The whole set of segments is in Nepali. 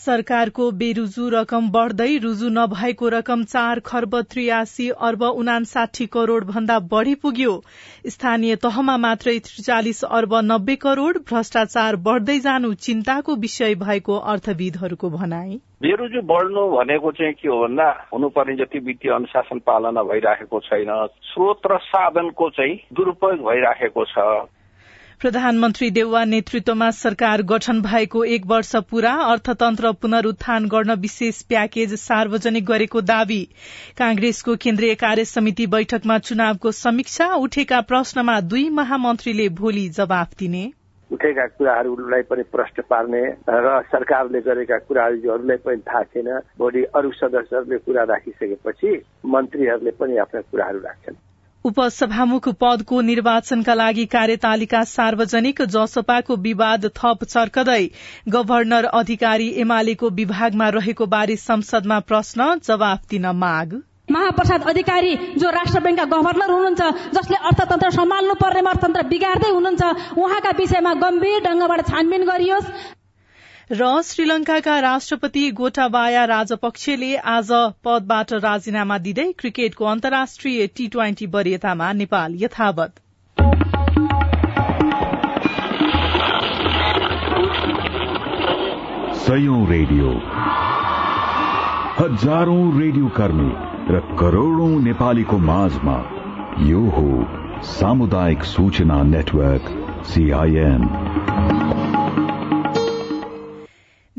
सरकारको बेरुजु रकम बढ़दै रुजु नभएको रकम चार खर्ब त्रियासी अर्ब उनासाठी करोड़ भन्दा बढ़ी पुग्यो। स्थानीय तहमा मात्रै त्रिचालिस अर्ब नब्बे करोड़ भ्रष्टाचार बढ़दै जानु चिन्ताको विषय भएको अर्थविदहरूको भनाई। बेरुजु बढ्नु भनेको चाहिँ के हो भन्दा हुनुपर्ने जति वित्तीय अनुशासन पालना भइराखेको छैन स्रोत र साधनको चाहिँ दुरूपयोग भइराखेको छ। प्रधानमन्त्री देउवा नेतृत्वमा सरकार गठन भएको एक वर्ष पूरा अर्थतन्त्र पुनरूत्थान गर्न विशेष प्याकेज सार्वजनिक गरेको दावी। कांग्रेसको केन्द्रीय कार्य समिति बैठकमा चुनावको समीक्षा उठेका प्रश्नमा दुई महामन्त्रीले भोलि जवाफ दिने। उठेका कुराहरूलाई पनि प्रश्न पार्ने र सरकारले गरेका कुराहरूलाई पनि थाहा छैन भोलि अरू सदस्यहरूले कुरा राखिसकेपछि मन्त्रीहरूले पनि आफ्ना कुराहरू राख्छन्। उपसभामुख पदको निर्वाचनका लागि कार्यतालिका सार्वजनिक जसपाको विवाद थप चर्कदै गभर्नर अधिकारी एमालेको विभागमा रहेको बारे संसदमा प्रश्न जवाफ दिन माग। महाप्रसाद अधिकारी जो राष्ट्र ब्याङ्कका गभर्नर हुनुहुन्छ जसले अर्थतन्त्र सम्हाल्नु पर्नेमा अर्थतन्त्र बिगार्दै हुनुहुन्छ उहाँका विषयमा गम्भीर ढंगबाट छानबिन गरियोस्। र श्रीलंकाका राष्ट्रपति गोटाबाया राजपक्षले आज पदबाट राजीनामा दिँदै क्रिकेटको अन्तर्राष्ट्रिय टी ट्वेन्टी वरियतामा नेपाल यथावत। रेडियो। हजारौं रेडियो कर्मी र करोड़ौं नेपालीको माझमा यो हो सामुदायिक सूचना नेटवर्क सीआईएन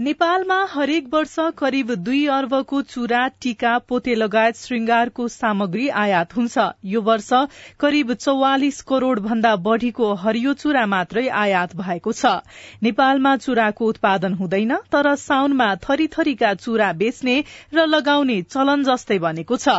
नेपालमा हरेक वर्ष करिब दुई अर्बको चूरा टीका पोते लगायत श्रृंगारको सामग्री आयात हुन्छ। यो वर्ष करिब चौवालिस करोड़ भन्दा बढ़ीको हरियो चूरा मात्रै आयात भएको छ। नेपालमा चूराको उत्पादन हुँदैन तर साउनमा थरी थरीका चूरा बेच्ने र लगाउने चलन जस्तै बनेको छ।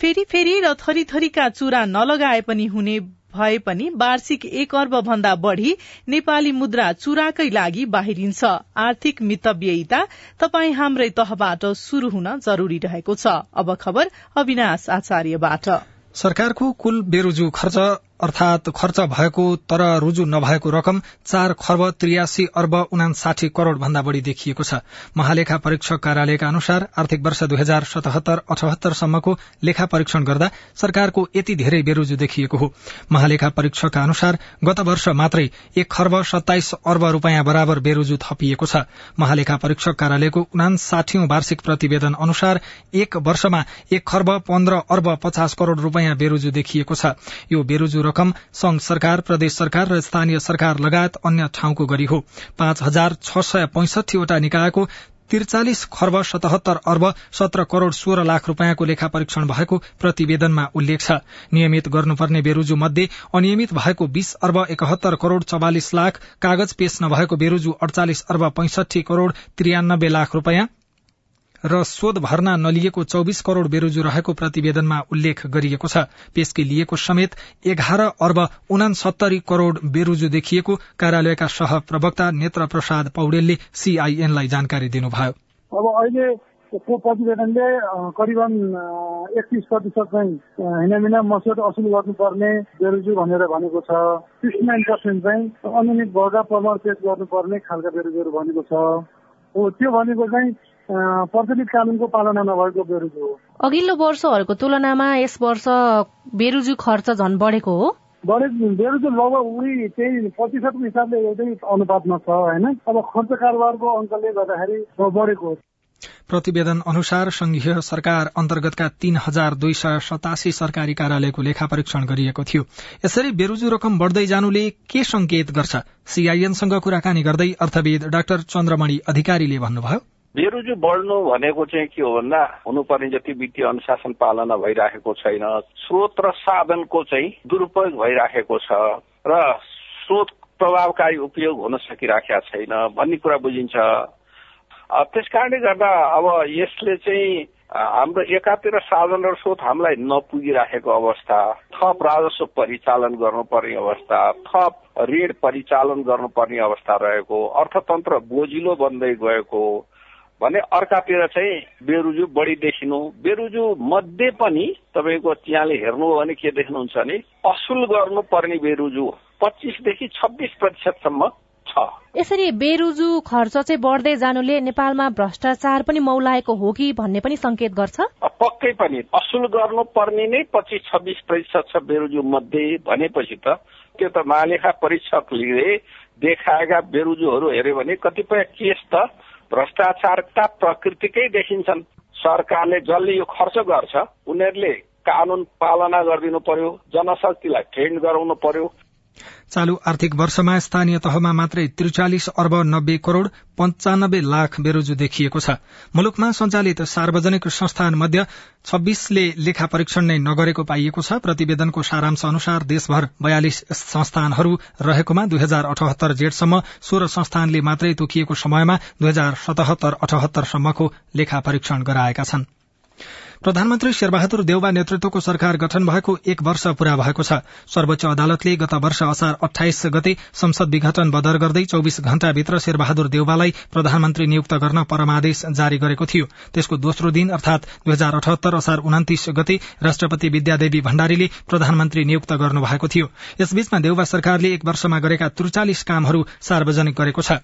फेरि फेरि र थरी थरीका चूरा नलगाए पनि हुने भए पनि वार्षिक एक अर्ब भन्दा बढ़ी नेपाली मुद्रा चुराकै लागि बाहिरिन्छ। आर्थिक मितव्ययिता तपाई हाम्रै तहबाट शुरू हुन जरूरी रहेको छ। अब खबर अविनाश आचार्यबाट। सरकारको कुल बेरोजु खर्च अर्थात खर्च भएको तर रुजु नभएको रकम चार खर्ब त्रियासी अर्ब उनासाठी करोड़ भन्दा बढ़ी देखिएको छ। महालेखा परीक्षक कार्यालयका अनुसार आर्थिक वर्ष दुई हजार सतहत्तर अठहत्तरसम्मको लेखा परीक्षण गर्दा सरकारको यति धेरै बेरोजु देखिएको हो। महालेखा परीक्षकका अनुसार गत वर्ष मात्रै एक खर्ब सत्ताइस अर्ब रूपियाँ बराबर बेरोजु थपिएको छ। महालेखा परीक्षक कार्यालयको उनासाठी वार्षिक प्रतिवेदन अनुसार एक वर्षमा एक खर्ब पन्ध्र अर्ब पचास करोड़ रूपियाँ बेरोजु देखिएको छ। यो बेरोजु रकम संघ सरकार प्रदेश सरकार र स्थानीय सरकार लगायत अन्य ठाउँको गरी हो। पाँच हजार छ सय पैंसठीवटा निकायको त्रिचालिस खर्ब सतहत्तर अर्ब सत्र करोड़ सोह्र लाख रूपियाँको लेखा परीक्षण भएको प्रतिवेदनमा उल्लेख छ। नियमित गर्नुपर्ने बेरोजु मध्ये अनियमित भएको बीस अर्ब एकहत्तर करोड़ चौवालिस लाख कागज पेश नभएको बेरोजु अडचालिस अर्ब पैंसठी करोड़ त्रियानब्बे लाख रूपियाँ र शोध भर्ना नलिएको चौबिस करोड़ बेरोजु रहेको प्रतिवेदनमा उल्लेख गरिएको छ। पेशकी लिएको समेत एघार अर्ब उनासत्तरी करोड़ बेरोजु देखिएको कार्यालयका सह प्रवक्ता नेत्र प्रसाद पौडेलले सीआईएनलाई जानकारी दिनुभयो। अब अहिले प्रतिवेदनले करिबन एकतिस प्रतिशत चाहिँ हिनामिना मसौत असुल गर्नुपर्ने बेरोजु भनेर भनेको छ। सिक्सटी नाइन पर्सेन्ट चाहिँ अनियमित भएका प्रमाण पेश गर्नुपर्ने खालका बेरोजुहरू भनेको छ। हो त्यो भनेको चाहिँ प्रचलित कानूनको पालना नभएको बेरुजु हो। अघिल्लो वर्षहरूको तुलनामा यस वर्ष बेरुजु खर्च झन् बढेको हो। बेरुजु लगभग उही त्यही प्रतिशतको हिसाबले एउटै अनुपातमा छ होइन? अब खर्च कारोबारको अङ्कले गर्दाखेरि बढेको हो। प्रतिवेदन अनुसार संघीय सरकार अन्तर्गतका तीन हजार दुई सय सतासी सरकारी कार्यालयको लेखा परीक्षण गरिएको थियो। यसरी बेरुजु रकम बढ़दै जानुले के संकेत गर्छ? सीआईएनसँग कुराकानी गर्दै अर्थविद डाक्टर चन्द्रमणि अधिकारीले भन्नुभयो। बेरुजु बढ्नु भनेको चाहिँ के हो भन्दा हुनुपर्ने जति वित्तीय अनुशासन पालना भइराखेको छैन स्रोत र साधनको चाहिँ दुरूपयोग भइराखेको छ र स्रोत प्रभावकारी उपयोग हुन सकिराखेका छैन भन्ने कुरा बुझिन्छ। त्यस कारणले गर्दा अब यसले चाहिँ हाम्रो एकातिर साधन र स्रोत हामीलाई नपुगिराखेको अवस्था थप राजस्व परिचालन गर्नुपर्ने अवस्था थप ऋण परिचालन गर्नुपर्ने अवस्था रहेको अर्थतन्त्र बोजिलो बन्दै गएको भने अर्कातिर चाहिँ बेरुजु बढी देखिनु बेरुजु मध्ये पनि तपाईँको यहाँले हेर्नु हो भने के देख्नुहुन्छ भने असुल गर्नुपर्ने बेरुजु पच्चिसदेखि छब्बिस प्रतिशतसम्म छ। यसरी बेरुजु खर्च चाहिँ बढ्दै जानुले नेपालमा भ्रष्टाचार पनि मौलाएको हो कि भन्ने पनि संकेत गर्छ? पक्कै पनि। असुल गर्नुपर्ने नै पच्चिस छब्बिस प्रतिशत छ बेरुजु मध्ये भनेपछि त त्यो त महालेखा परीक्षकले देखाएका बेरुजुहरू हेऱ्यो भने कतिपय केस त भ्रष्टाचारका प्रकृतिकै देखिन्छन्। सरकारले जसले यो खर्च गर्छ उनीहरूले कानून पालना गरिदिनु पर्यो जनशक्तिलाई ट्रेन्ड गराउनु पर्यो। चालू आर्थिक वर्षमा स्थानीय तहमा मात्रै त्रिचालिस अर्ब नब्बे करोड़ पञ्चानब्बे लाख बेरोजु देखिएको छ। मुलुकमा सञ्चालित सार्वजनिक संस्थान मध्ये छब्बीसले लेखा परीक्षण नै नगरेको पाइएको छ। प्रतिवेदनको सारांश अनुसार देशभर बयालिस संस्थानहरू रहेकोमा दुई हजार अठहत्तर जेठसम्म सोह्र संस्थानले मात्रै तोकिएको समयमा दुई हजार सतहत्तर अठहत्तरसम्मको लेखा परीक्षण गराएका छनृ। प्रधानमन्त्री शेरबहादुर देउबा नेतृत्वको सरकार गठन भएको एक वर्ष पूरा भएको छ। सर्वोच्च अदालतले गत वर्ष असार अठाइस गते संसद विघटन बदर गर्दै चौविस घण्टाभित्र शेरबहादुर देउबालाई प्रधानमन्त्री नियुक्त गर्न परमादेश जारी गरेको थियो। त्यसको दोस्रो दिन अर्थात दुई हजार अठहत्तर असार उन्तिस गते राष्ट्रपति विद्यादेवी भण्डारीले प्रधानमन्त्री नियुक्त गर्नुभएको थियो। यसबीचमा देउबा सरकारले एक वर्षमा गरेका त्रिचालिस कामहरू सार्वजनिक गरेको छ।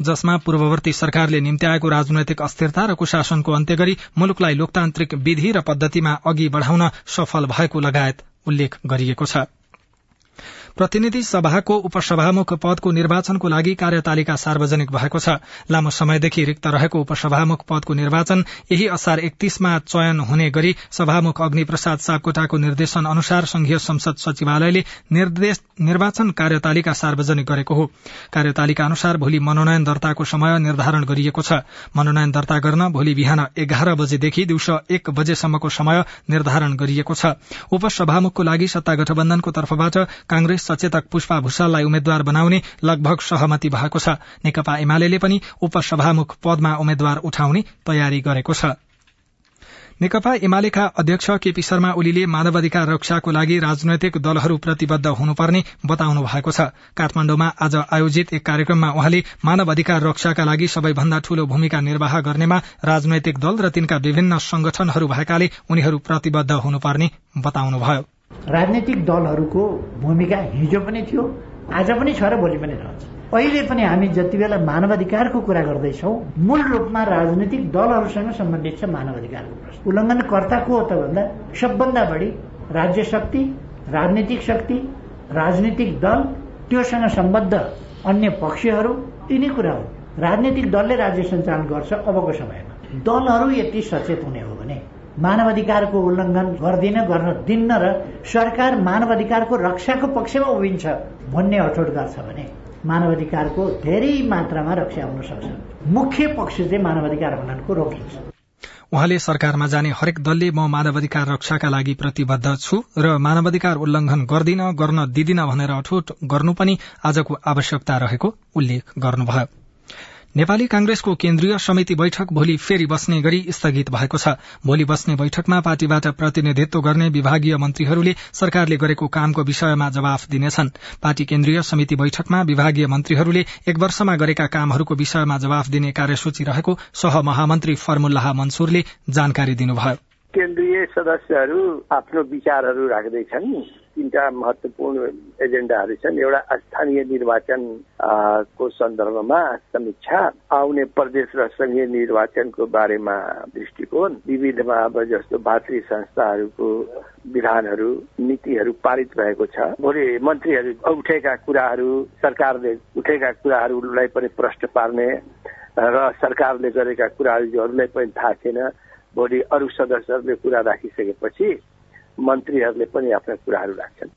जसमा पूर्ववर्ती सरकारले निम्त्याएको राजनैतिक अस्थिरता र कुशासनको अन्त्य गरी मुलुकलाई लोकतान्त्रिक विधि र पद्धतिमा अघि बढ़ाउन सफल भएको लगायत उल्लेख गरिएको छ। प्रतिनिधि सभाको उपसभामुख पदको निर्वाचनको लागि कार्यतालिका सार्वजनिक भएको छ। लामो समयदेखि रिक्त रहेको उपसभामुख पदको निर्वाचन यही असार एकतीसमा चयन हुने गरी सभामुख अग्नि प्रसाद सापकोटाको निर्देशन अनुसार संघीय संसद सचिवालयले निर्वाचन कार्यतालिका सार्वजनिक गरेको हो। कार्यतालिका अनुसार भोलि मनोनयन दर्ताको समय निर्धारण गरिएको छ। मनोनयन दर्ता गर्न भोलि बिहान एघार बजेदेखि दिउँसो एक बजेसम्मको समय निर्धारण गरिएको छ। उपसभामुखको लागि सत्ता गठबन्धनको तर्फबाट कांग्रेस सचेतक पुष्पा भूषाललाई उम्मेद्वार बनाउने लगभग सहमति भएको छ। नेकपा एमाले पनि उपसभामुख पदमा उम्मेद्वार उठाउने तयारी गरेको छ। नेकपा एमालेका अध्यक्ष केपी शर्मा ओलीले मानवाधिकार रक्षाको लागि राजनैतिक दलहरू प्रतिबद्ध हुनुपर्ने बताउनु भएको छ। काठमाण्डुमा आज आयोजित एक कार्यक्रममा उहाँले मानव अधिकार रक्षाका लागि सबैभन्दा ठूलो भूमिका निर्वाह गर्नेमा राजनैतिक दल र तिनका विभिन्न संगठनहरू भएकाले उनीहरू प्रतिबद्ध हुनुपर्ने बताउनुभयो। राजनैतिक दलहरूको भूमिका हिजो पनि थियो आज पनि छ र भोलि पनि रहन्छ। अहिले पनि हामी जति बेला मानवाधिकारको कुरा गर्दैछौ मूल रूपमा राजनैतिक दलहरूसँग सम्बन्धित छ मानवाधिकारको प्रश्न। उल्लङ्घनकर्ता को हो त भन्दा सबभन्दा बढी राज्य शक्ति राजनीतिक शक्ति राजनीतिक दल त्योसँग सम्बद्ध अन्य पक्षहरू यिनी कुरा हो। राजनीतिक दलले राज्य सञ्चालन गर्छ अबको समयमा। दलहरू यति सचेत हुने हो भने मानवाधिकारको उल्लङ्घन गर्दिन गर्न दिन्न र सरकार मानवाधिकारको रक्षाको पक्षमा उभिन्छ भन्ने अठोट गर्छ भने मानवाधिकारको धेरै मात्रामा रक्षा हुन सक्छ। मुख्य पक्ष चाहिँ मानवाधिकार हननको रोकिन्छ उहाँले सरकारमा जाने हरेक दलले म मानवाधिकार रक्षाका लागि प्रतिबद्ध छु र मानवाधिकार उल्लंघन गर्दिन गर्न दिदिन भनेर अठोट गर्नु पनि आजको आवश्यकता रहेको उल्लेख गर्नुभयो। नेपाली कांग्रेसको केन्द्रीय समिति बैठक भोलि फेरि बस्ने गरी स्थगित भएको छ। भोलि बस्ने बैठकमा पार्टीबाट प्रतिनिधित्व गर्ने विभागीय मन्त्रीहरूले सरकारले गरेको कामको विषयमा जवाफ दिनेछन्। पार्टी केन्द्रीय समिति बैठकमा विभागीय मन्त्रीहरूले एक वर्षमा गरेका कामहरूको विषयमा जवाफ दिने कार्यसूची रहेको सह महामन्त्री फर्मुल्लाह मन्सुरले जानकारी दिनुभयो। केन्द्रीय सदस्यहरू आफ्नो विचारहरू राख्दैछन्। तिनवटा महत्वपूर्ण एजेन्डाहरू छन्। एउटा स्थानीय निर्वाचन को सन्दर्भमा समीक्षा आउने प्रदेश र संघीय निर्वाचनको बारेमा दृष्टिकोण विविधमा अब जस्तो भातृ संस्थाहरूको विधानहरू नीतिहरू पारित भएको छ। भोलि मन्त्रीहरू उठेका कुराहरू सरकारले उठेका कुराहरूलाई पनि प्रश्न पार्ने र सरकारले गरेका कुराहरूलाई पनि थाहा थिएन। भोलि अरू सदस्यहरूले कुरा राखिसकेपछि मन्त्रीहरूले पनि आफ्ना कुराहरू राख्छन्।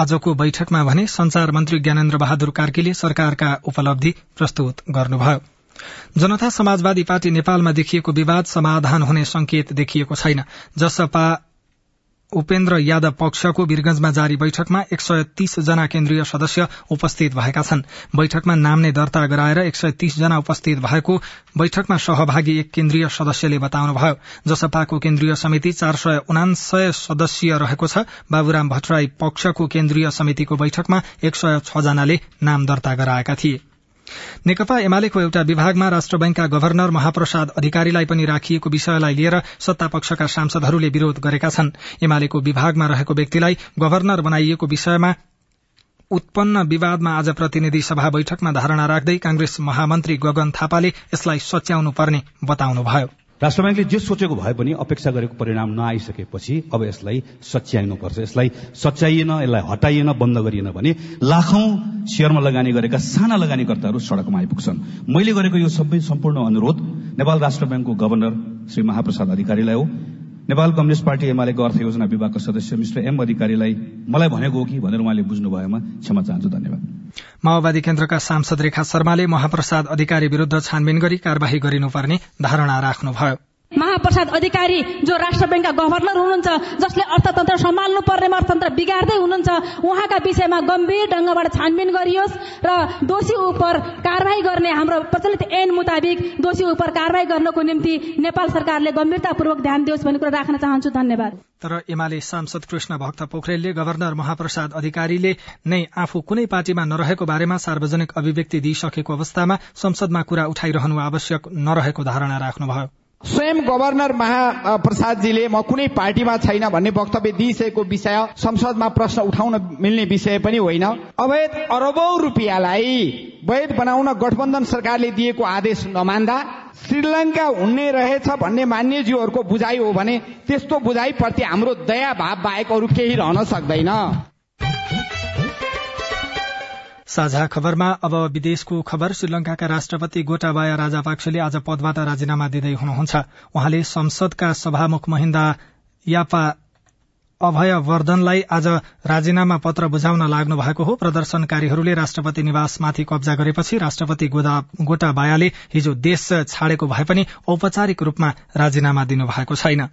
आजको बैठकमा भने संचार मन्त्री ज्ञानेन्द्र बहादुर कार्कीले सरकारका उपलब्धि प्रस्तुत गर्नुभयो। जनता समाजवादी पार्टी नेपालमा देखिएको विवाद समाधान हुने संकेत देखिएको छैन। जसपा उपेन्द्र यादव पक्षको वीरगंजमा जारी बैठकमा एक सय तीस जना केन्द्रीय सदस्य उपस्थित भएका छन्। बैठकमा नाम नै दर्ता गराएर एक सय तीस जना उपस्थित भएको बैठकमा सहभागी एक केन्द्रीय सदस्यले बताउनुभयो जसपाको केन्द्रीय समिति चार सय उनासय सदस्यीय रहेको छ। बाबुराम भट्टराई पक्षको केन्द्रीय समितिको बैठकमा एक सय छ जनाले नाम दर्ता गराएका थिए। नेकपा एमालेको एउटा विभागमा राष्ट्र बैंकका गवर्नर महाप्रसाद अधिकारीलाई पनि राखिएको विषयलाई लिएर सत्तापक्षका सांसदहरूले विरोध गरेका छन्। एमालेको विभागमा रहेको व्यक्तिलाई गवर्नर बनाइएको विषयमा उत्पन्न विवादमा आज प्रतिनिधि सभा बैठकमा धारणा राख्दै कांग्रेस महामन्त्री गगन थापाले यसलाई सच्याउनु पर्ने बताउनुभयो। राष्ट्र ब्याङ्कले जे सोचेको भए पनि अपेक्षा गरेको परिणाम नआइसकेपछि अब यसलाई सच्याइनुपर्छ। यसलाई सच्याइएन यसलाई हटाइएन बन्द गरिएन भने लाखौं सेयरमा लगानी गरेका साना लगानीकर्ताहरू सड़कमा आइपुग्छन्। मैले गरेको यो सबै सम्पूर्ण अनुरोध नेपाल राष्ट्र ब्याङ्कको गवर्नर श्री महाप्रसाद अधिकारीलाई हो। नेपाल कम्युनिष्ट पार्टी एमालेको अर्थ योजना विभागका सदस्य मिस्टर एम अधिकारीलाई मलाई भनेको हो कि भनेर उहाँले बुझ्नु भएमा क्षमा चाहन्छु धन्यवाद। माओवादी केन्द्रका सांसद रेखा शर्माले महाप्रसाद अधिकारी विरूद्ध छानबिन गरी कार्यवाही गरिनुपर्ने धारणा राख्नुभयो। महाप्रसाद अधिकारी जो राष्ट्र ब्याङ्कका गभर्नर हुनुहुन्छ जसले अर्थतन्त्र सम्हाल्नु पर्नेमा अर्थतन्त्र बिगार्दै हुनुहुन्छ उहाँका विषयमा गम्भीर ढंगबाट छानबिन गरियोस् र दोषी उप कार्यवाही गर्ने हाम्रो प्रचलित ऐन मुताबिक दोषी उप कार्यवाही गर्नको निम्ति नेपाल सरकारले गम्भीरतापूर्वक ध्यान दियोस् भन्ने कुरा राख्न चाहन्छु। धन्यवाद। तर एमाले सांसद कृष्ण भक्त पोखरेलले गवर्नर महाप्रसाद अधिकारीले नै आफू कुनै पार्टीमा नरहेको बारेमा सार्वजनिक अभिव्यक्ति दिइसकेको अवस्थामा संसदमा कुरा उठाइरहनु आवश्यक नरहेको धारणा राख्नुभयो। स्वयं गभर्नर महाप्रसादजीले म कुनै पार्टीमा छैन भन्ने वक्तव्य दिइसकेको विषय संसदमा प्रश्न उठाउन मिल्ने विषय पनि होइन। अवैध अरबौं रुपियाँलाई वैध बनाउन गठबन्धन सरकारले दिएको आदेश नमान्दा श्रीलङ्का हुने रहेछ भन्ने मान्यज्यूहरूको बुझाइ हो भने त्यस्तो बुझाइप्रति हाम्रो दया भाव बाहेक अरू केही रहन सक्दैन। साझा खबरमा अब विदेशको खबर श्रीलंकाका राष्ट्रपति गोटाबाया राजापाक्सेले आज पदबाट राजीनामा दिँदै हुनुहुन्छ। उहाँले संसदका सभामुख महिन्दा यापा अभय वर्धनलाई आज राजीनामा पत्र बुझाउन लाग्नु भएको हो। प्रदर्शनकारीहरूले राष्ट्रपति निवासमाथि कब्जा गरेपछि राष्ट्रपति गोटाबायाले हिजो देश छाडेको भए पनि औपचारिक रूपमा राजीनामा दिनुभएको छैन।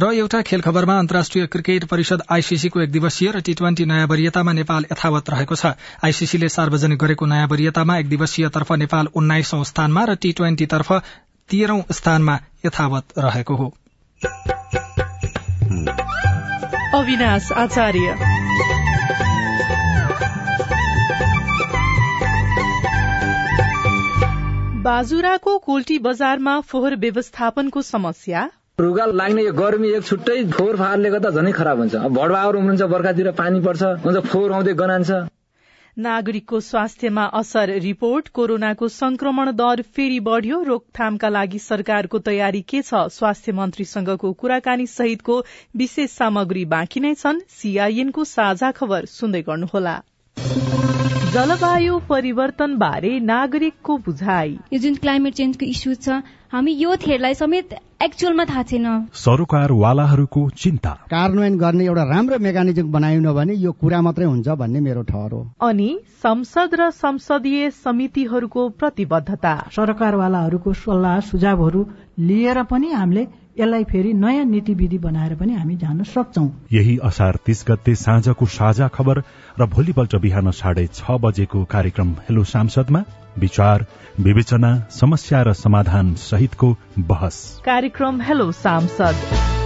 र एउटा खेल खबरमा अन्तर्राष्ट्रिय क्रिकेट परिषद आईसीसीको एक दिवसीय र टी ट्वेन्टी नयाँ वरियतामा नेपाल यथावत रहेको छ। आईसीसीले सार्वजनिक गरेको नयाँ वरियतामा एक दिवसीयतर्फ नेपाल उन्नाइसौं स्थानमा र टी ट्वेन्टीतर्फ तेह्रौं स्थानमा यथावत रहेको हो। बाजुराको कोल्टी बजारमा फोहोर व्यवस्थापनको समस्या। रुगा लाग्ने यो गर्मी एक छुट्टै फोहोर फाहोरले गर्दा झनै खराब हुन्छ। भडभावर उम्रिन्छ बर्खातिर पानी पर्छ हुन्छ फोहोर आउँदै गनान्छ। नागरिकको स्वास्थ्यमा असर रिपोर्ट कोरोनाको संक्रमण दर फेरि बढ़्यो। रोकथामका लागि सरकारको तयारी के छ? स्वास्थ्य मन्त्रीसँगको कुराकानी सहितको विशेष सामग्री बाँकी नै छन्। सीआईएनको साझा खबर सुन्दै गर्नुहोला। जलवायु परिवर्तन बारे नागरिकको बुझाइ। यो जुन क्लाइमेट चेन्जको इस्यु छ हामी यो थेरलाई समेत एक्चुअलमा थाहा छैन। सरोकारवालाहरूको चिन्ता। कार्यान्वयन गर्ने एउटा राम्रो मेकानिजम बनाइनु भने यो कुरा मात्रै हुन्छ भन्ने मेरो ठहर हो। अनि संसद र संसदीय समितिहरूको प्रतिबद्धता। सरकारवालाहरूको सल्लाह सुझावहरू लिएर पनि हामीले यसलाई फेरि नयाँ नीति विधि बनाएर पनि हामी जान सक्छौ। यही असार तीस गते साँझको साझा खबर र भोलिपल्ट बिहान साढे छ बजेको कार्यक्रम हेलो सांसदमा विचार विवेचना समस्या र समाधान सहितको बहस। कार्यक्रम हेलो सांसद।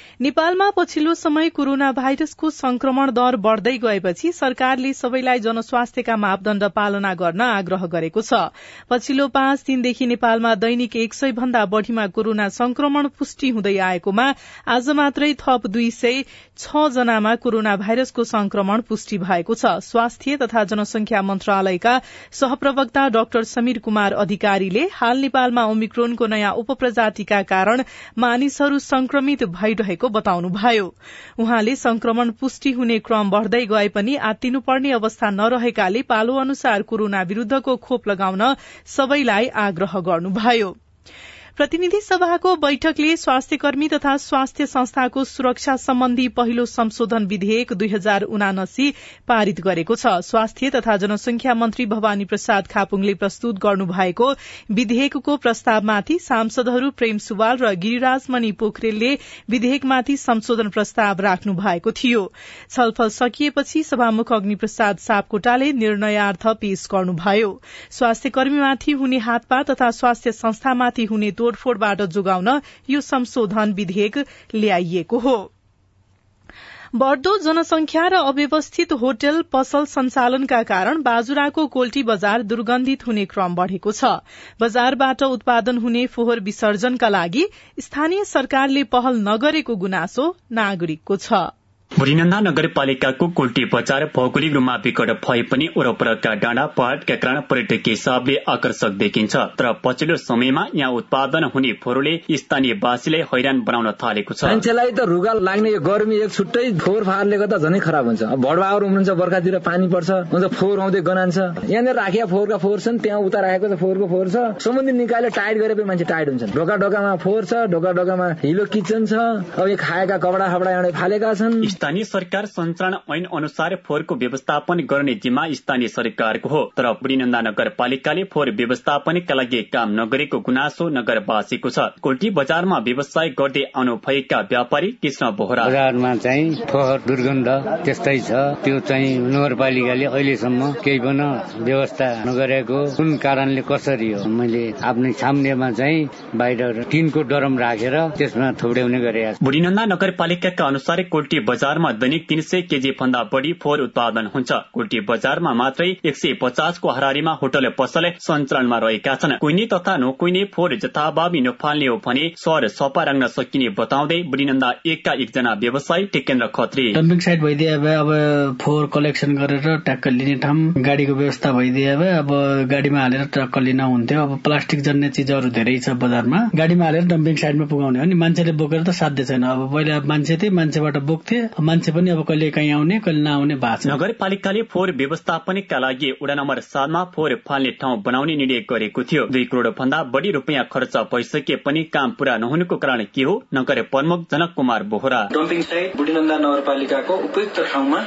नेपालमा पछिल्लो समय कोरोना भाइरसको संक्रमण दर बढ़दै गएपछि सरकारले सबैलाई जनस्वास्थ्यका मापदण्ड पालना गर्न आग्रह गरेको छ। पछिल्लो पाँच दिनदेखि नेपालमा दैनिक एक सय भन्दा बढ़ीमा कोरोना संक्रमण पुष्टि हुँदै आएकोमा आज मात्रै थप दुई सय छ जनामा कोरोना भाइरसको संक्रमण पुष्टि भएको छ। स्वास्थ्य तथा जनसंख्या मन्त्रालयका सहप्रवक्ता डाक्टर समीर कुमार अधिकारीले हाल नेपालमा ओमिक्रोनको नयाँ उपप्रजातिका कारण मानिसहरू संक्रमित भइरहेको बताउनुभयो। उहाँले संक्रमण पुष्टि हुने क्रम बढ़दै गए पनि आत्तिनुपर्ने अवस्था नरहेकाले पालो अनुसार कोरोना विरूद्धको खोप लगाउन सबैलाई आग्रह गर्नुभयो। प्रतिनिधि सभाको बैठकले स्वास्थ्य कर्मी तथा स्वास्थ्य संस्थाको सुरक्षा सम्बन्धी पहिलो संशोधन विधेयक दुई हजार उनासी पारित गरेको छ। स्वास्थ्य तथा जनसंख्या मन्त्री भवानी प्रसाद खापुङले प्रस्तुत गर्नुभएको विधेयकको प्रस्तावमाथि सांसदहरू प्रेम सुवाल र गिरिराजमणि पोखरेलले विधेयकमाथि संशोधन प्रस्ताव राख्नु भएको थियो। छलफल सकिएपछि सभामुख अग्निप्रसाद सापकोटाले निर्णयार्थ पेश गर्नुभयो। स्वास्थ्य कर्मीमाथि हुने हातपात तथा स्वास्थ्य संस्थामाथि हुने तोड़फोड़बाट जोगाउन यो संशोधन विधेयक ल्याइएको हो। बढ़दो जनसंख्या र अव्यवस्थित होटल पसल संचालनका कारण बाजुराको कोल्टी बजार दुर्गन्धित हुने क्रम बढ़ेको छ। बजारबाट उत्पादन हुने फोहोर विसर्जनका लागि स्थानीय सरकारले पहल नगरेको गुनासो नागरिकको छ। भुरीनन्दा नगरपालिकाको कुल्टी बजार भौगोलिक रूपमा विकट भए पनि वरपरका डाँडा पहाड़का कारण पर्यटकीय हिसाबले आकर्षक देखिन्छ। तर पछिल्लो समयमा यहाँ उत्पादन हुने फोहोरले स्थानीयवासीलाई हैरान बनाउन थालेको छ। मान्छेलाई त रुगा लाग्ने यो गर्मी एक छुट्टै फोहोर फाहोरले गर्दा झनै खराब हुन्छ। भडभावर उम्रिन्छ बर्खातिर पानी पर्छ हुन्छ फोहोर आउँदै गनान्छ। यहाँनिर राखिया फोहोरका फोहोर छन् त्यहाँ उता राखेको त फोहोरको फोहोर छ। समुद्री निकायले टाइट गरेपछि मान्छे टाइट हुन्छन्। ढोका ढोकामा फोहोर छ ढोका ढोकामा हिलो किचन छ। अब खाएका कपडा खपडा एउटा फालेका छन्। स्थानीय सरकार सञ्चालन ऐन अनुसार फोहोरको व्यवस्थापन गर्ने जिम्मा स्थानीय सरकारको हो। तर बुढीनन्दा नगरपालिकाले फोहोर व्यवस्थापनका लागि काम नगरेको गुनासो नगरवासीको छ। कोल्टी बजारमा व्यवसाय गर्दै आउनु भएका व्यापारी कृष्ण बोहरा। बजारमा चाहिँ फोहोर दुर्गन्ध त्यस्तै छ। त्यो चाहिँ नगरपालिकाले अहिलेसम्म केही पनि व्यवस्था नगरेको कुन कारणले कसरी हो? मैले आफ्नै सामनेमा चाहिँ बाहिर टिनको डरम राखेर त्यसमा थोड्याउने गरेका बुढीनन्दा नगरपालिकाका अनुसार कोल्टी बजारमा दैनिक तीन सय केजी भन्दा बढ़ी फोहोर उत्पादन हुन्छ। कुल्टी बजारमा मात्रै एक सय पचासको हरारीमा होटल पसल सञ्चालनमा रहेका छन्। कुइने तथा नकुइने फोहोर जथाभावी नफाल्ने हो भने सहर सफा राख्न सकिने बताउँदै बुढीनन्दा एकका एकजना व्यवसायी टेकेन्द्र खत्री। डम्पिङ साइट भइदिए भए अब फोहोर कलेक्सन गरेर ट्याक्क लिने ठाउँ गाडीको व्यवस्था भइदिए भए अब गाडीमा हालेर ट्रक्क लिन हुन्थ्यो। अब प्लास्टिक जन्ने चिजहरू धेरै छ बजारमा। गाडीमा हालेर डम्पिङ साइडमा पुगाउने हो नि। मान्छेले बोकेर त साध्य छैन। अब पहिला मान्छे थिए मान्छेबाट बोक्थे। मान्छे पनि अब कहिले काहीँ आउने कहिले नआउने भएको छ नगरपालिकाले फोहोर व्यवस्थापनका लागि वडा नम्बर सातमा फोहोर फाल्ने ठाउँ बनाउने निर्णय गरेको थियो। दुई करोड़ भन्दा बढ़ी रूपियाँ खर्च भइसके पनि काम पूरा नहुनुको कारण के हो? नगर प्रमुख जनक कुमार बोहरा। डम्पिङ साइट बुढीनन्दा नगरपालिकाको उपयुक्त ठाउँमा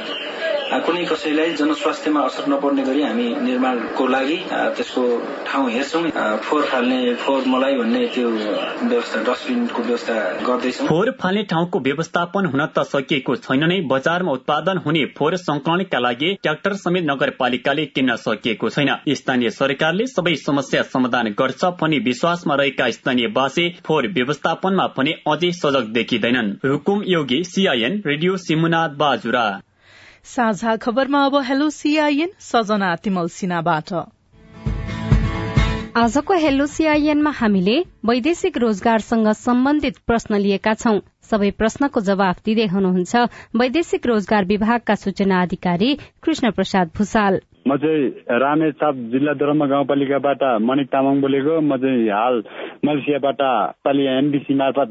कुनै कसैलाई जनस्वास्थ्यमा असर नपर्ने गरी हामी निर्माणको लागि त्यसको ठाउँ हेर्छौँ। फोहोर फाल्ने फोहोर मलाई भन्ने त्यो व्यवस्था डस्टबिनको व्यवस्था गर्दैछौँ। फोहोर फाल्ने ठाउँको व्यवस्थापन हुन त सकिएको छैन नै बजारमा उत्पादन हुने फोहोर संकलनका लागि ट्राक्टर समेत नगरपालिकाले किन्न सकिएको छैन। स्थानीय सरकारले सबै समस्या समाधान गर्छ भनी विश्वासमा रहेका स्थानीयवासी फोहोर व्यवस्थापनमा पनि अझै सजग देखिँदैनन्। Hukum Yogi CIN radio Simunath Bajura. साझा खबरमा अब हेलो सीआईएन सजना तिमल सिन्हाबाट। आजको हेलो सीआईएनमा हामीले वैदेशिक रोजगारसँग सम्बन्धित प्रश्न लिएका छौं। सबै प्रश्नको जवाफ दिँदै हुनुहुन्छ वैदेशिक रोजगार विभागका सूचना अधिकारी कृष्ण प्रसाद भूषाल। म चाहिँ रामेछाप जिल्ला दोलमा गाउँपालिकाबाट मणिक तामाङ बोलेको। म चाहिँ हाल मलेसियाबाट पालि एनबिसी मार्फत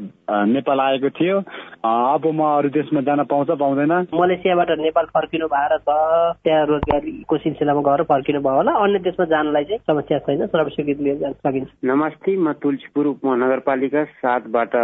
नेपाल आएको थियो। अब म अरू देशमा जान पाउँछ पाउँदैन। मलेसियाबाट नेपाल फर्किनु भएर छ त्यहाँ रोजगारीको सिलसिलामा गएर फर्किनु भयो होला। अन्य देशमा जानलाई चाहिँ समस्या छैन। सर्वस्वीकृत लिएर जान सकिन्छ। नमस्ते म तुलसीपुर उपमहानगरपालिका सातबाट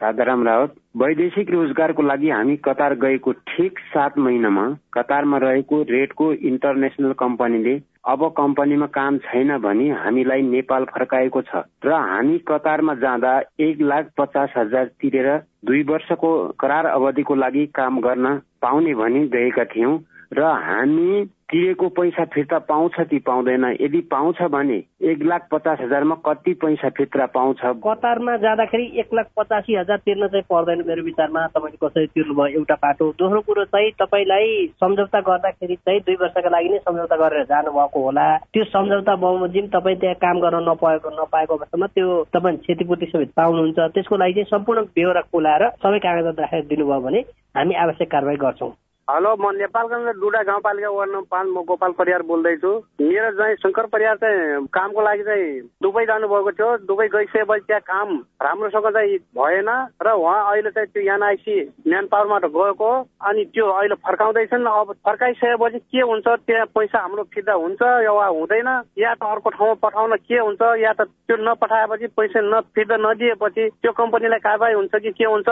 साधाराम रावत। वैदेशिक रोजगारको लागि हामी कतार गएको ठिक सात महिनामा कतारमा रहेको रेडको इन्टरनेसनल कम्पनीले अब कम्पनीमा काम छैन भने हामीलाई नेपाल फर्काएको छ र हामी कतारमा जाँदा एक लाख पचास हजार तिरेर दुई वर्षको करार अवधिको लागि काम गर्न पाउने भनी गएका थियौँ। र हामी तिरेको पैसा फिर्ता पाउँछ कि पाउँदैन। यदि पाउँछ भने एक लाख पचास हजारमा कति पैसा फिर्ता पाउँछ? कतारमा जाँदाखेरि एक लाख पचासी हजार तिर्न चाहिँ पर्दैन मेरो विचारमा। तपाईँले कसरी तिर्नुभयो एउटा बाटो? दोस्रो कुरो चाहिँ तपाईँलाई सम्झौता गर्दाखेरि चाहिँ दुई वर्षका लागि नै सम्झौता गरेर जानुभएको होला। त्यो सम्झौता बमोजिम तपाईँ त्यहाँ काम गर्न नपाएको नपाएको अवस्थामा त्यो तपाईँ क्षतिपूर्ति समेत पाउनुहुन्छ। त्यसको लागि चाहिँ सम्पूर्ण बेहोरा खुलाएर सबै कागजात राखेर दिनुभयो भने हामी आवश्यक कारवाही गर्छौँ। हेलो म नेपालगञ्ज डुडा गाउँपालिका वार्ड नम्बर पाँच म गोपाल परियार बोल्दैछु। मेरो चाहिँ शङ्कर परियार चाहिँ कामको लागि चाहिँ दुबई जानुभएको थियो। दुबई गइसकेपछि त्यहाँ काम राम्रोसँग चाहिँ भएन र उहाँ अहिले चाहिँ त्यो एनआइसी म्यान पावरबाट गएको अनि त्यो अहिले फर्काउँदैछन्। अब फर्काइसकेपछि के हुन्छ? त्यहाँ पैसा हाम्रो फिर्ता हुन्छ या हुँदैन? या त अर्को ठाउँमा पठाउन के हुन्छ? या त त्यो नपठाएपछि पैसा न फिर्ता नदिएपछि त्यो कम्पनीलाई कारवाही हुन्छ कि के हुन्छ?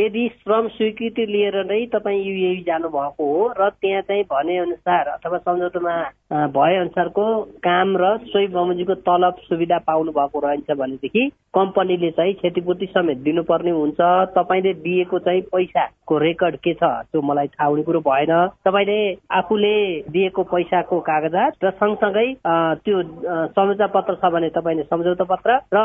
यदि श्रम स्वीकृति लिएर नै तपाईँ युएई जानु भएको हो र त्यहाँ चाहिँ भने अनुसार अथवा सम्झौतामा भए अनुसारको काम र सोही बमोजिमको तलब सुविधा पाउनु भएको रहन्छ भनेदेखि कम्पनीले चाहिँ क्षतिपूर्ति समेत दिनुपर्ने हुन्छ। तपाईँले दिएको चाहिँ पैसाको रेकर्ड के छ त्यो मलाई थाहा हुने कुरो भएन। तपाईँले आफूले दिएको पैसाको कागजात र सँगसँगै त्यो सम्झौता पत्र छ भने तपाईँले सम्झौता पत्र र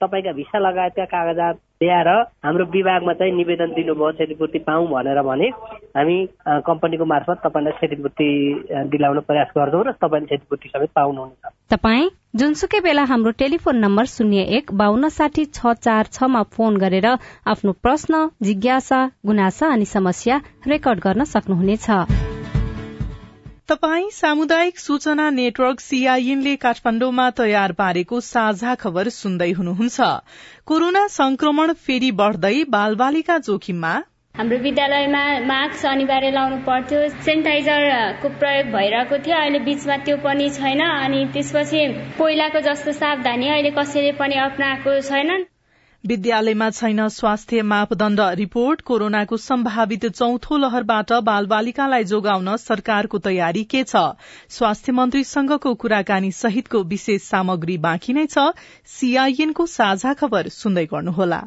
तपाईँका भिसा लगायतका कागजात ल्याएर हाम्रो विभागमा चाहिँ निवेदन दिनुभयो क्षतिपूर्ति पाऊँ भनेर भने हामी कम्पनीको मार्फत तपाईँलाई क्षतिपूर्ति दिलाउन प्रयास गर्छौँ। र तपाईँले क्षतिपूर्ति समेत पाउनुहुनेछ। तपाईँ जुनसुकै बेला हाम्रो टेलिफोन नम्बर शून्य एक बान्न साठी छ चार छमा फोन गरेर आफ्नो प्रश्न जिज्ञासा गुनासा अनि समस्या रेकर्ड गर्न सक्नुहुनेछ। तपाई सामुदायिक सूचना नेटवर्क सीआईएनले काठमाण्डुमा तयार पारेको साझा खबर सुन्दै हुनुहुन्छ। कोरोना संक्रमण फेरि बढ़दै बालबालिका जोखिममा हाम्रो विद्यालयमा मास्क अनिवार्य लाउनु पर्थ्यो। सेनिटाइजरको प्रयोग भइरहेको थियो। अहिले बीचमा त्यो पनि छैन। अनि त्यसपछि पहिलाको जस्तो सावधानी अहिले कसैले पनि अप्नाएको छैनन्। विद्यालयमा छैन स्वास्थ्य मापदण्ड रिपोर्ट। कोरोनाको सम्भावित चौथो लहरबाट बालबालिकालाई जोगाउन सरकारको तयारी के छ? स्वास्थ्य मन्त्रीसँगको कुराकानी सहितको विशेष सामग्री बाँकी नै छ। सीआईएनको साझा खबर सुन्दै गर्नुहोला।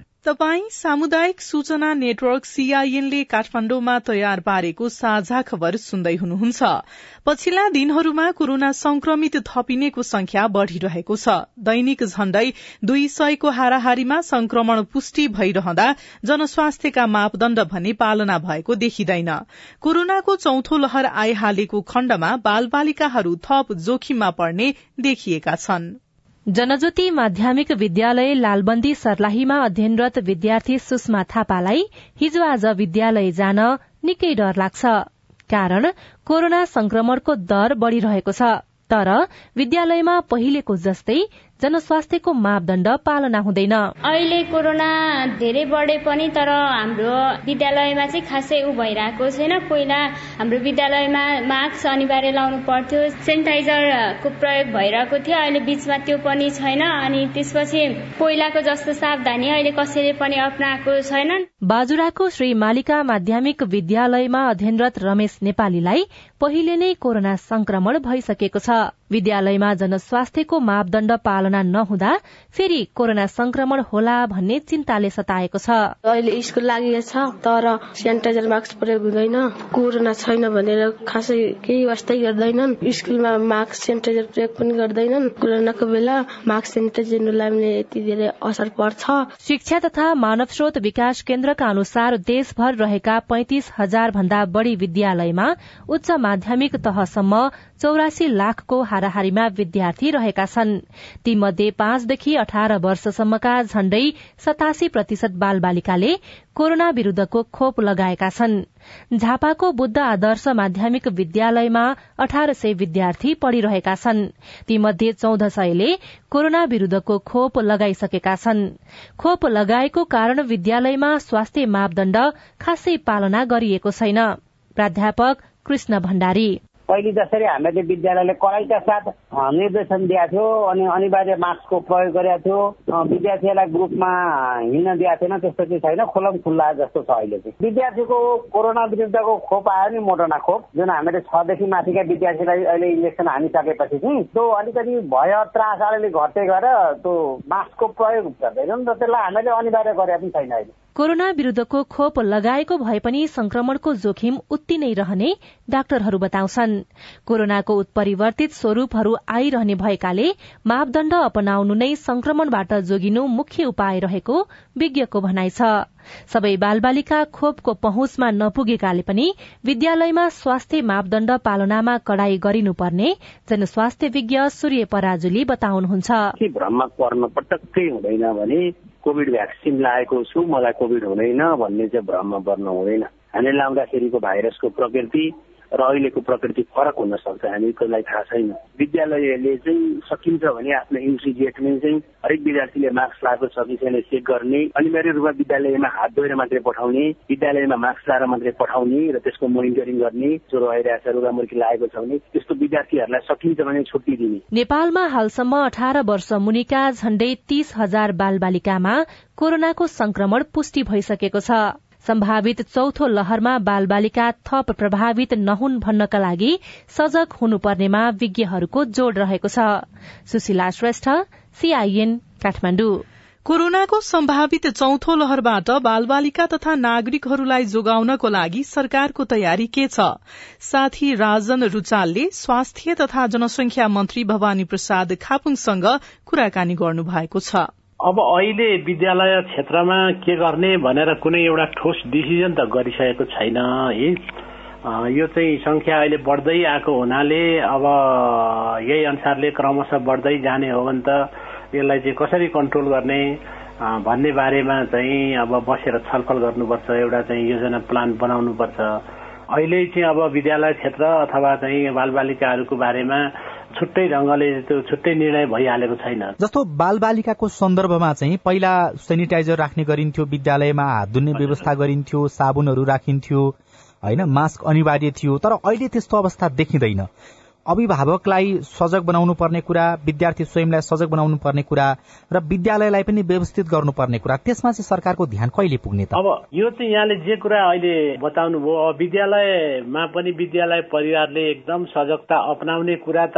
तपाई सामुदायिक सूचना नेटवर्क सीआईएनले काठमाण्डुमा तयार पारेको साझा खबर सुन्दै हुनुहुन्छ। पछिल्ला दिनहरूमा कोरोना संक्रमित थपिनेको संख्या बढ़िरहेको छ। दैनिक झण्डै दुई सयको हाराहारीमा संक्रमण पुष्टि भइरहँदा जनस्वास्थ्यका मापदण्ड भने पालना भएको देखिँदैन। कोरोनाको चौथो लहर आइहालेको खण्डमा बालबालिकाहरू थप जोखिममा पर्ने देखिएका छनृ। जनज्योति माध्यमिक विद्यालय लालबन्दी सर्लाहीमा अध्ययनरत विद्यार्थी सुषमा थापालाई हिजो आज विद्यालय जान निकै डर लाग्छ। कारण कोरोना संक्रमणको दर बढ़िरहेको छ। तर विद्यालयमा पहिलेको जस्तै जनस्वास्थ्यको मापदण्ड पालना हुँदैन। अहिले कोरोना धेरै बढे पनि तर हाम्रो विद्यालयमा चाहिँ खासै ऊ भइरहेको छैन। पहिला हाम्रो विद्यालयमा मास्क अनिवार्य लाउनु पर्थ्यो। सेनिटाइजरको प्रयोग भइरहेको थियो। अहिले बीचमा त्यो पनि छैन। अनि त्यसपछि पहिलाको जस्तो सावधानी अहिले कसैले पनि अप्नाएको छैनन्। बाजुराको श्री मालिका माध्यमिक विद्यालयमा अध्ययनरत रमेश नेपालीलाई पहिले नै कोरोना संक्रमण भइसकेको छ। विद्यालयमा जनस्वास्थ्यको मापदण्ड पालना नहुँदा फेरि कोरोना संक्रमण होला भन्ने चिन्ताले सताएको छ। अहिले स्कुल लागि छ तर सेनिटाइजर मास्क प्रयोग हुँदैन कोरोना छैन भनेर खासै केही वास्तै गर्दैनन्। स्कुलमा मास्क सेनिटाइजर प्रयोग पनि गर्दैनन्। कोरोनाको बेला मास्क सेनिटाइजर नलाउने यति धेरै असर पर्छ। शिक्षा तथा मानव स्रोत विकास केन्द्रका अनुसार देशभर रहेका पैंतिस हजार भन्दा बढ़ी विद्यालयमा उच्च माध्यमिक तहसम्म चौरासी लाखको हाराहारीमा विद्यार्थी रहेका छन्। तीमध्ये पाँचदेखि अठार वर्षसम्मका झण्डै सतासी प्रतिशत बाल बालिकाले कोरोना विरूद्धको खोप लगाएका छन्। झापाको बुद्ध आदर्श माध्यमिक विद्यालयमा अठार सय विद्यार्थी पढ़िरहेका छन्। तीमध्ये चौध सयले कोरोना विरूद्धको खोप लगाइसकेका छन्। खोप लगाएको कारण विद्यालयमा स्वास्थ्य मापदण्ड खासै पालना गरिएको छैन। प्राध्यापक कृष्ण भण्डारी। पहिले जसरी हामीले विद्यालयले कडाइका साथ निर्देशन दिएको थियो अनि अनिवार्य मास्कको प्रयोग गरेको थियो। विद्यार्थीहरूलाई ग्रुपमा हिँड्न दिएको थिएन त्यस्तो चाहिँ छैन खोलम खुल्ला जस्तो छ अहिले चाहिँ। विद्यार्थीको कोरोना विरुद्धको खोप आयो नि मोडर्ना खोप जुन हामीले छदेखि माथिका विद्यार्थीलाई अहिले इन्जेक्सन हानिसकेपछि चाहिँ त्यो अलिकति भय त्रास अलिअलि घट्दै गएर त्यो मास्कको प्रयोग गर्दैनौँ नि त त्यसलाई हामीले अनिवार्य गरेका पनि छैन अहिले। कोरोना विरूद्धको खोप लगाएको भए पनि संक्रमणको जोखिम उत्ति नै रहने डाक्टरहरू बताउँछन्। कोरोनाको उत्परिवर्तित स्वरूपहरू आइरहने भएकाले मापदण्ड अपनाउनु नै संक्रमणबाट जोगिनु मुख्य उपाय रहेको विज्ञको भनाइ छ। सबै बालबालिका खोपको पहुँचमा नपुगेकाले पनि विद्यालयमा स्वास्थ्य मापदण्ड पालनामा कड़ाई गरिनुपर्ने जनस्वास्थ्य विज्ञ सूर्य पराजुली बताउनुहुन्छ। भ्रममा पर्न पटक्कै हुँदैन भने कोभिड भ्याक्सिन लगाएको छु मलाई कोभिड हुँदैन भन्ने चाहिँ भ्रममा पर्न हुँदैन। हामीले लाउँदाखेरिको भाइरसको प्रकृति र अहिलेको प्रकृति फरक हुन सक्छ हामीलाई थाहा छैन। विद्यालयले चाहिँ सकिन्छ भने आफ्नो इन्ट्री गेटमै चाहिँ हरेक विद्यार्थीले मास्क लगाएको छ कि छैन चेक गर्ने अनिवार्य रूपमा विद्यालयमा हात धोएर मात्रै पठाउने विद्यालयमा मास्क लगाएर मात्रै पठाउने र त्यसको मोनिटरिङ गर्ने ज्वरो आइरहेको छ रुगामुर्की लागेको छ भने त्यस्तो विद्यार्थीहरूलाई सकिन्छ भने छुट्टी दिने। नेपालमा हालसम्म अठार वर्ष मुनिका झण्डै तीस हजार बाल बालिकामा कोरोनाको संक्रमण पुष्टि भइसकेको छ। सम्भावित चौथो लहरमा बाल बालिका थप प्रभावित नहुन् भन्नका लागि सजग हुनुपर्नेमा विज्ञहरूको जोड़ रहेको छ। कोरोनाको सम्भावित चौथो लहरबाट बालबालिका तथा नागरिकहरूलाई जोगाउनको लागि सरकारको तयारी के छ? साथी राजन रुचालले स्वास्थ्य तथा जनसंख्या मन्त्री भवानी प्रसाद खापुङसँग कुराकानी गर्नु भएको छ। अब अहिले विद्यालय क्षेत्रमा के गर्ने भनेर कुनै एउटा ठोस डिसिजन त गरिसकेको छैन है? यो चाहिँ संख्या अहिले बढ्दै आएको हुनाले अब यही अनुसारले क्रमशः बढ्दै जाने हो भने त यसलाई चाहिँ कसरी कन्ट्रोल गर्ने भन्ने बारेमा चाहिँ अब बसेर छलफल गर्नुपर्छ एउटा चाहिँ योजना प्लान बनाउनुपर्छ। अहिले चाहिँ अब विद्यालय क्षेत्र अथवा चाहिँ बालबालिकाहरूको बारेमा छुट्टै ढंगले त्यो छुट्टै निर्णय भइहालेको छैन। जस्तो बालबालिकाको सन्दर्भमा चाहिँ पहिला सेनिटाइजर राख्ने गरिन्थ्यो विद्यालयमा हात धुन्ने व्यवस्था गरिन्थ्यो साबुनहरू राखिन्थ्यो होइन मास्क अनिवार्य थियो तर अहिले त्यस्तो अवस्था देखिँदैन। अभिभावकलाई सजग बनाउनु पर्ने कुरा विद्यार्थी स्वयंलाई सजग बनाउनु पर्ने कुरा र विद्यालयलाई पनि व्यवस्थित गर्नुपर्ने कुरा त्यसमा चाहिँ सरकारको ध्यान कहिले पुग्ने त? अब यो चाहिँ यहाँले जे कुरा अहिले बताउनु भयो विद्यालयमा पनि विद्यालय परिवारले एकदम सजगता अप्नाउने कुरा त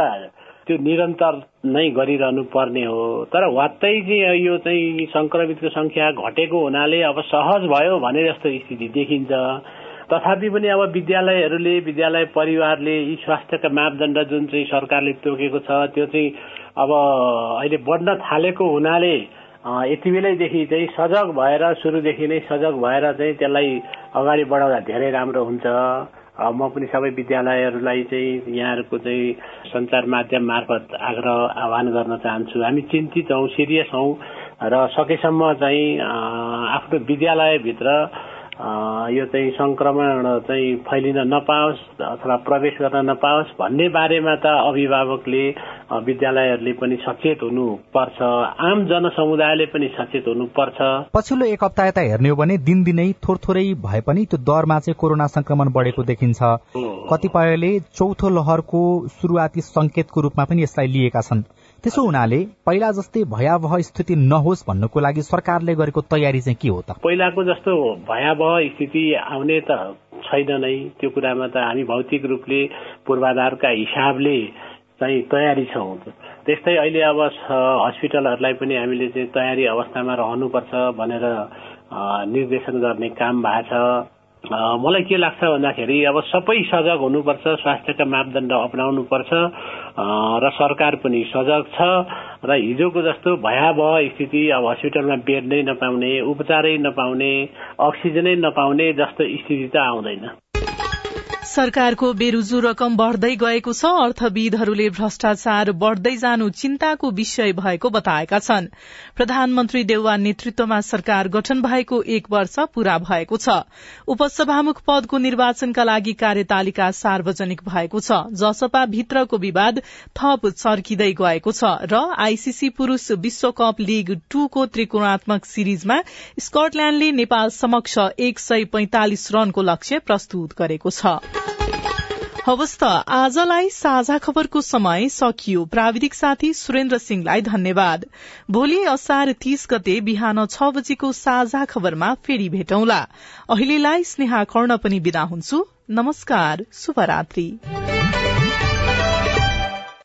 त्यो निरन्तर नै गरिरहनु पर्ने हो। तर वात्तै चाहिँ यो चाहिँ संक्रमितको संख्या घटेको हुनाले अब सहज भयो भने जस्तो स्थिति देखिन्छ। तथापि पनि अब विद्यालयहरूले विद्यालय परिवारले यी स्वास्थ्यका मापदण्ड जुन चाहिँ सरकारले तोकेको छ त्यो चाहिँ अब अहिले बढ्न थालेको हुनाले यति बेलैदेखि चाहिँ सजग भएर सुरुदेखि नै सजग भएर चाहिँ त्यसलाई अगाडि बढाउँदा धेरै राम्रो हुन्छ। म पनि सबै विद्यालयहरूलाई चाहिँ यहाँहरूको चाहिँ सञ्चार माध्यम मार्फत आग्रह आह्वान गर्न चाहन्छु। हामी चिन्तित हौ सिरियस हौ र सकेसम्म चाहिँ आफ्नो विद्यालयभित्र यो चाहिँ संक्रमण चाहिँ फैलिन नपाओस् अथवा प्रवेश गर्न नपाओस् भन्ने बारेमा त अभिभावकले विद्यालयहरूले पनि सचेत हुनुपर्छ। आम जनसमुदायले पनि सचेत हुनुपर्छ। पछिल्लो एक हप्ता यता हेर्ने हो भने दिनदिनै थोर थोरै भए पनि त्यो दरमा चाहिँ कोरोना संक्रमण बढेको देखिन्छ। कतिपयले चौथो लहरको शुरूआती संकेतको रूपमा पनि यसलाई लिएका छन्। त्यसो हुनाले पहिला जस्तै भयावह स्थिति नहोस् भन्नको लागि सरकारले गरेको तयारी चाहिँ के हो त? पहिलाको जस्तो भयावह स्थिति आउने त छैन नै। त्यो कुरामा त हामी भौतिक रूपले पूर्वाधारका हिसाबले चाहिँ तयारी छौँ। त्यस्तै अहिले अब हस्पिटलहरूलाई पनि हामीले चाहिँ तयारी अवस्थामा रहनुपर्छ भनेर निर्देशन गर्ने काम भएको छ। मलाई के लाग्छ भन्दाखेरि अब सबै सजग हुनुपर्छ स्वास्थ्यका मापदण्ड अप्नाउनुपर्छ र सरकार पनि सजग छ र हिजोको जस्तो भयावह स्थिति अब हस्पिटलमा बेड नै नपाउने उपचारै नपाउने अक्सिजनै नपाउने जस्तो स्थिति त आउँदैन। सरकारको बेरुजु रकम बढ़दै गएको छ। अर्थविदहरूले भ्रष्टाचार बढ़दै जानु चिन्ताको विषय भएको बताएका छन्। प्रधानमन्त्री देउवा नेतृत्वमा सरकार गठन भएको एक वर्ष पूरा भएको छ। उपसभामुख पदको निर्वाचनका लागि कार्यतालिका सार्वजनिक भएको छ। जसपा भित्रको विवाद थप चर्किँदै गएको छ र आईसीसी पुरूष विश्वकप लीग टूको त्रिकोणात्मक सिरिजमा स्कटल्याण्डले नेपाल समक्ष एक सय पैंतालिस रनको लक्ष्य प्रस्तुत गरेको छ। हवस् त। आजलाई साझा खबरको समय सकियो। प्राविधिक साथी सुरेन्द्र सिंहलाई धन्यवाद। भोलि असार तीस गते बिहान छ बजेको साझा खबरमा फेरि भेटौंला। अहिलेलाई स्नेहा कर्ण पनि विदा हुन्छु। नमस्कार। शुभरात्री।